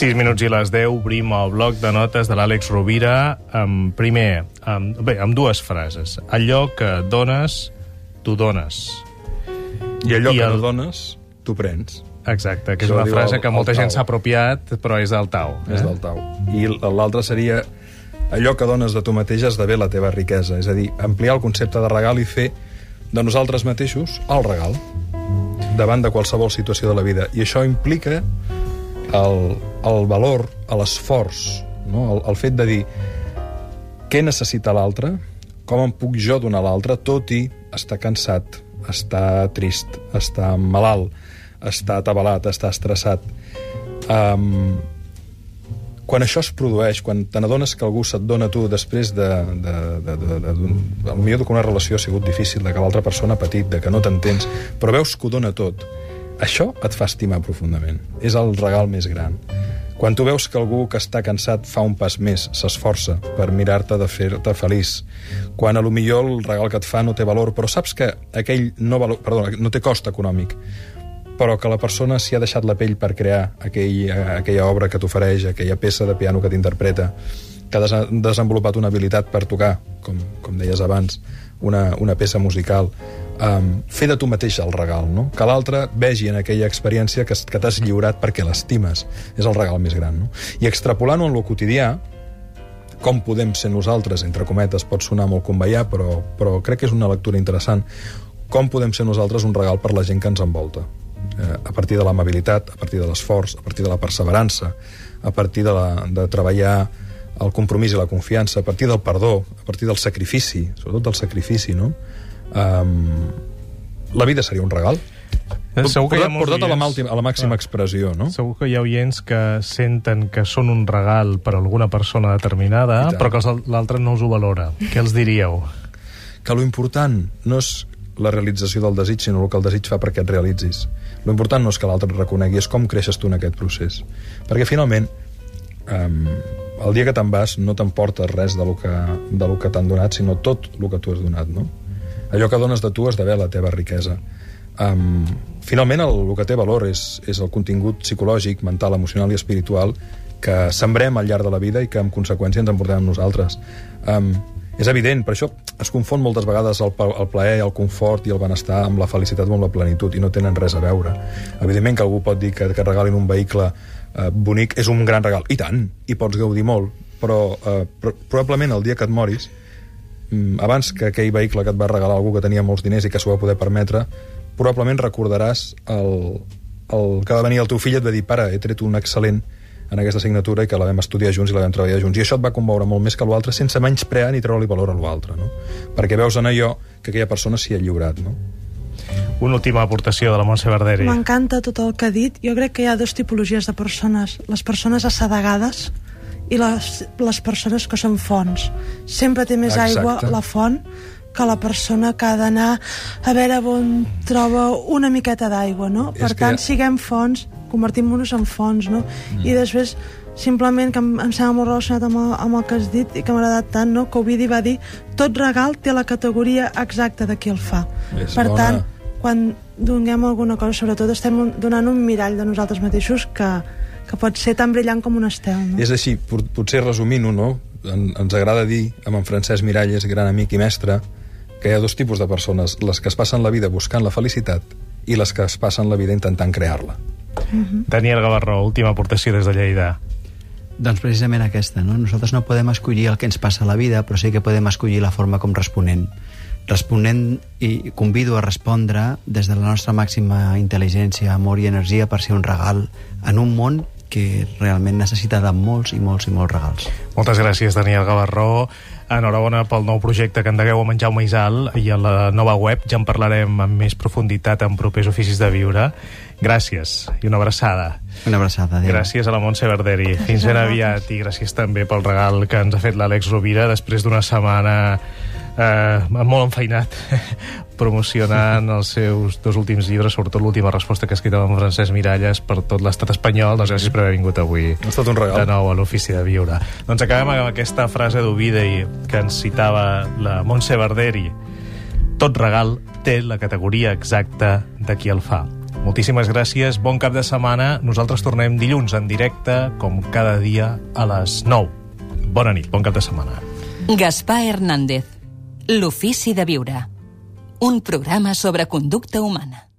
6 minuts i les 10 obrim el bloc de notes de l'Àlex Rovira amb, primer, amb, bé, amb dues frases. Allò que dones, tu dones. I allò I que el- no dones, tu prens. Exacte, que és Això una frase el- que molta gent s'ha apropiat, però és del Tau. eh? És del tau. I l'altre seria allò que dones de tu mateix esdevé la teva riquesa. És a dir, ampliar el concepte de regal i fer de nosaltres mateixos el regal davant de qualsevol situació de la vida. I això implica el, el valor, a l'esforç, no? el, el fet de dir què necessita l'altre, com em puc jo donar l'altre, tot i estar cansat, estar trist, estar malalt, estar atabalat, estar estressat. Um, quan això es produeix, quan te n'adones que algú se't dona tu després de... de, de, de, de, de potser que una relació ha sigut difícil, de que l'altra persona ha patit, de que no t'entens, però veus que ho dona tot, això et fa estimar profundament. És el regal més gran. Quan tu veus que algú que està cansat fa un pas més, s'esforça per mirar-te de fer-te feliç, quan a lo millor el regal que et fa no té valor, però saps que aquell no, valor, perdó, no té cost econòmic, però que la persona s'hi ha deixat la pell per crear aquell, aquella obra que t'ofereix, aquella peça de piano que t'interpreta, que ha des desenvolupat una habilitat per tocar, com, com deies abans, una, una peça musical, um, fer de tu mateix el regal, no? que l'altre vegi en aquella experiència que, que t'has lliurat perquè l'estimes. És el regal més gran. No? I extrapolant-ho en lo quotidià, com podem ser nosaltres, entre cometes, pot sonar molt conveiar, però, però crec que és una lectura interessant, com podem ser nosaltres un regal per la gent que ens envolta. Eh, a partir de l'amabilitat, a partir de l'esforç, a partir de la perseverança, a partir de, la, de treballar el compromís i la confiança, a partir del perdó, a partir del sacrifici, sobretot del sacrifici, no? Um, la vida seria un regal. Eh, Segur que hi ha portat, portat a, la a la màxima Ah. expressió, no? Segur que hi ha oients que senten que són un regal per a alguna persona determinada, però que l'altre no els ho valora. Què els diríeu? que lo important no és la realització del desig, sinó el que el desig fa perquè et realitzis. Lo important no és que l'altre et reconegui, és com creixes tu en aquest procés. Perquè finalment, um, el dia que te'n vas no t'emportes res de lo que, de lo que t'han donat, sinó tot el que tu has donat, no? Allò que dones de tu esdevé la teva riquesa. Um, finalment, el, el que té valor és, és el contingut psicològic, mental, emocional i espiritual que sembrem al llarg de la vida i que, en conseqüència, ens emportem nosaltres. Um, és evident, per això es confon moltes vegades el, el plaer, el confort i el benestar amb la felicitat o amb la plenitud, i no tenen res a veure. Evidentment que algú pot dir que, que regalin un vehicle eh, bonic és un gran regal. I tant, i pots gaudir molt, però eh, pro probablement el dia que et moris, abans que aquell vehicle que et va regalar algú que tenia molts diners i que s'ho va poder permetre, probablement recordaràs el, el que va venir el teu fill et va dir pare, he tret un excel·lent en aquesta assignatura i que la vam estudiar junts i la vam treballar junts. I això et va conmoure molt més que l'altre sense menysprear ni treure-li valor a l'altre, no? Perquè veus en allò que aquella persona s'hi ha lliurat, no? Una última aportació de la Montse Verderi. M'encanta tot el que ha dit. Jo crec que hi ha dues tipologies de persones. Les persones assedegades i les, les persones que són fonts. Sempre té més Exacte. aigua la font que la persona que ha d'anar a veure on troba una miqueta d'aigua, no? És Per que tant, siguem fonts, convertim-nos en fonts, no? Mm. I després, simplement, que em, em sembla molt relacionat amb el, amb el que has dit i que m'ha agradat tant, no? que Ovidi va dir tot regal té la categoria exacta de qui el fa. És per bona. tant, quan donem alguna cosa, sobretot estem donant un mirall de nosaltres mateixos que, que pot ser tan brillant com un estel. No? És així, pot- potser resumint-ho, no? En, ens agrada dir, amb en Francesc Miralles, gran amic i mestre, que hi ha dos tipus de persones, les que es passen la vida buscant la felicitat i les que es passen la vida intentant crear-la. Daniel Gavarró, última aportació des de Lleida. Doncs precisament aquesta, no? Nosaltres no podem escollir el que ens passa a la vida, però sí que podem escollir la forma com responent. Responent i convido a respondre des de la nostra màxima intel·ligència, amor i energia per ser un regal en un món que realment necessita de molts i molts i molts regals. Moltes gràcies, Daniel Gavarró. Enhorabona pel nou projecte que endegueu amb en Jaume Isal i a la nova web ja en parlarem amb més profunditat en propers oficis de viure. Gràcies i una abraçada. Una abraçada, adéu. Gràcies a la Montse Verderi. Fins ben aviat i gràcies també pel regal que ens ha fet l'Àlex Rovira després d'una setmana eh, molt enfeinat promocionant els seus dos últims llibres, sobretot l'última resposta que ha escrit amb Francesc Miralles per tot l'estat espanyol. Doncs gràcies per haver vingut avui Ha estat un regal. de nou a l'Ofici de Viure. Doncs acabem amb aquesta frase d'Ovidi que ens citava la Montse Verderi. Tot regal té la categoria exacta de qui el fa. Moltíssimes gràcies, bon cap de setmana. Nosaltres tornem dilluns en directe, com cada dia, a les 9. Bona nit, bon cap de setmana. Gaspar Hernández, L'ofici de viure. Un programa sobre conducta humana.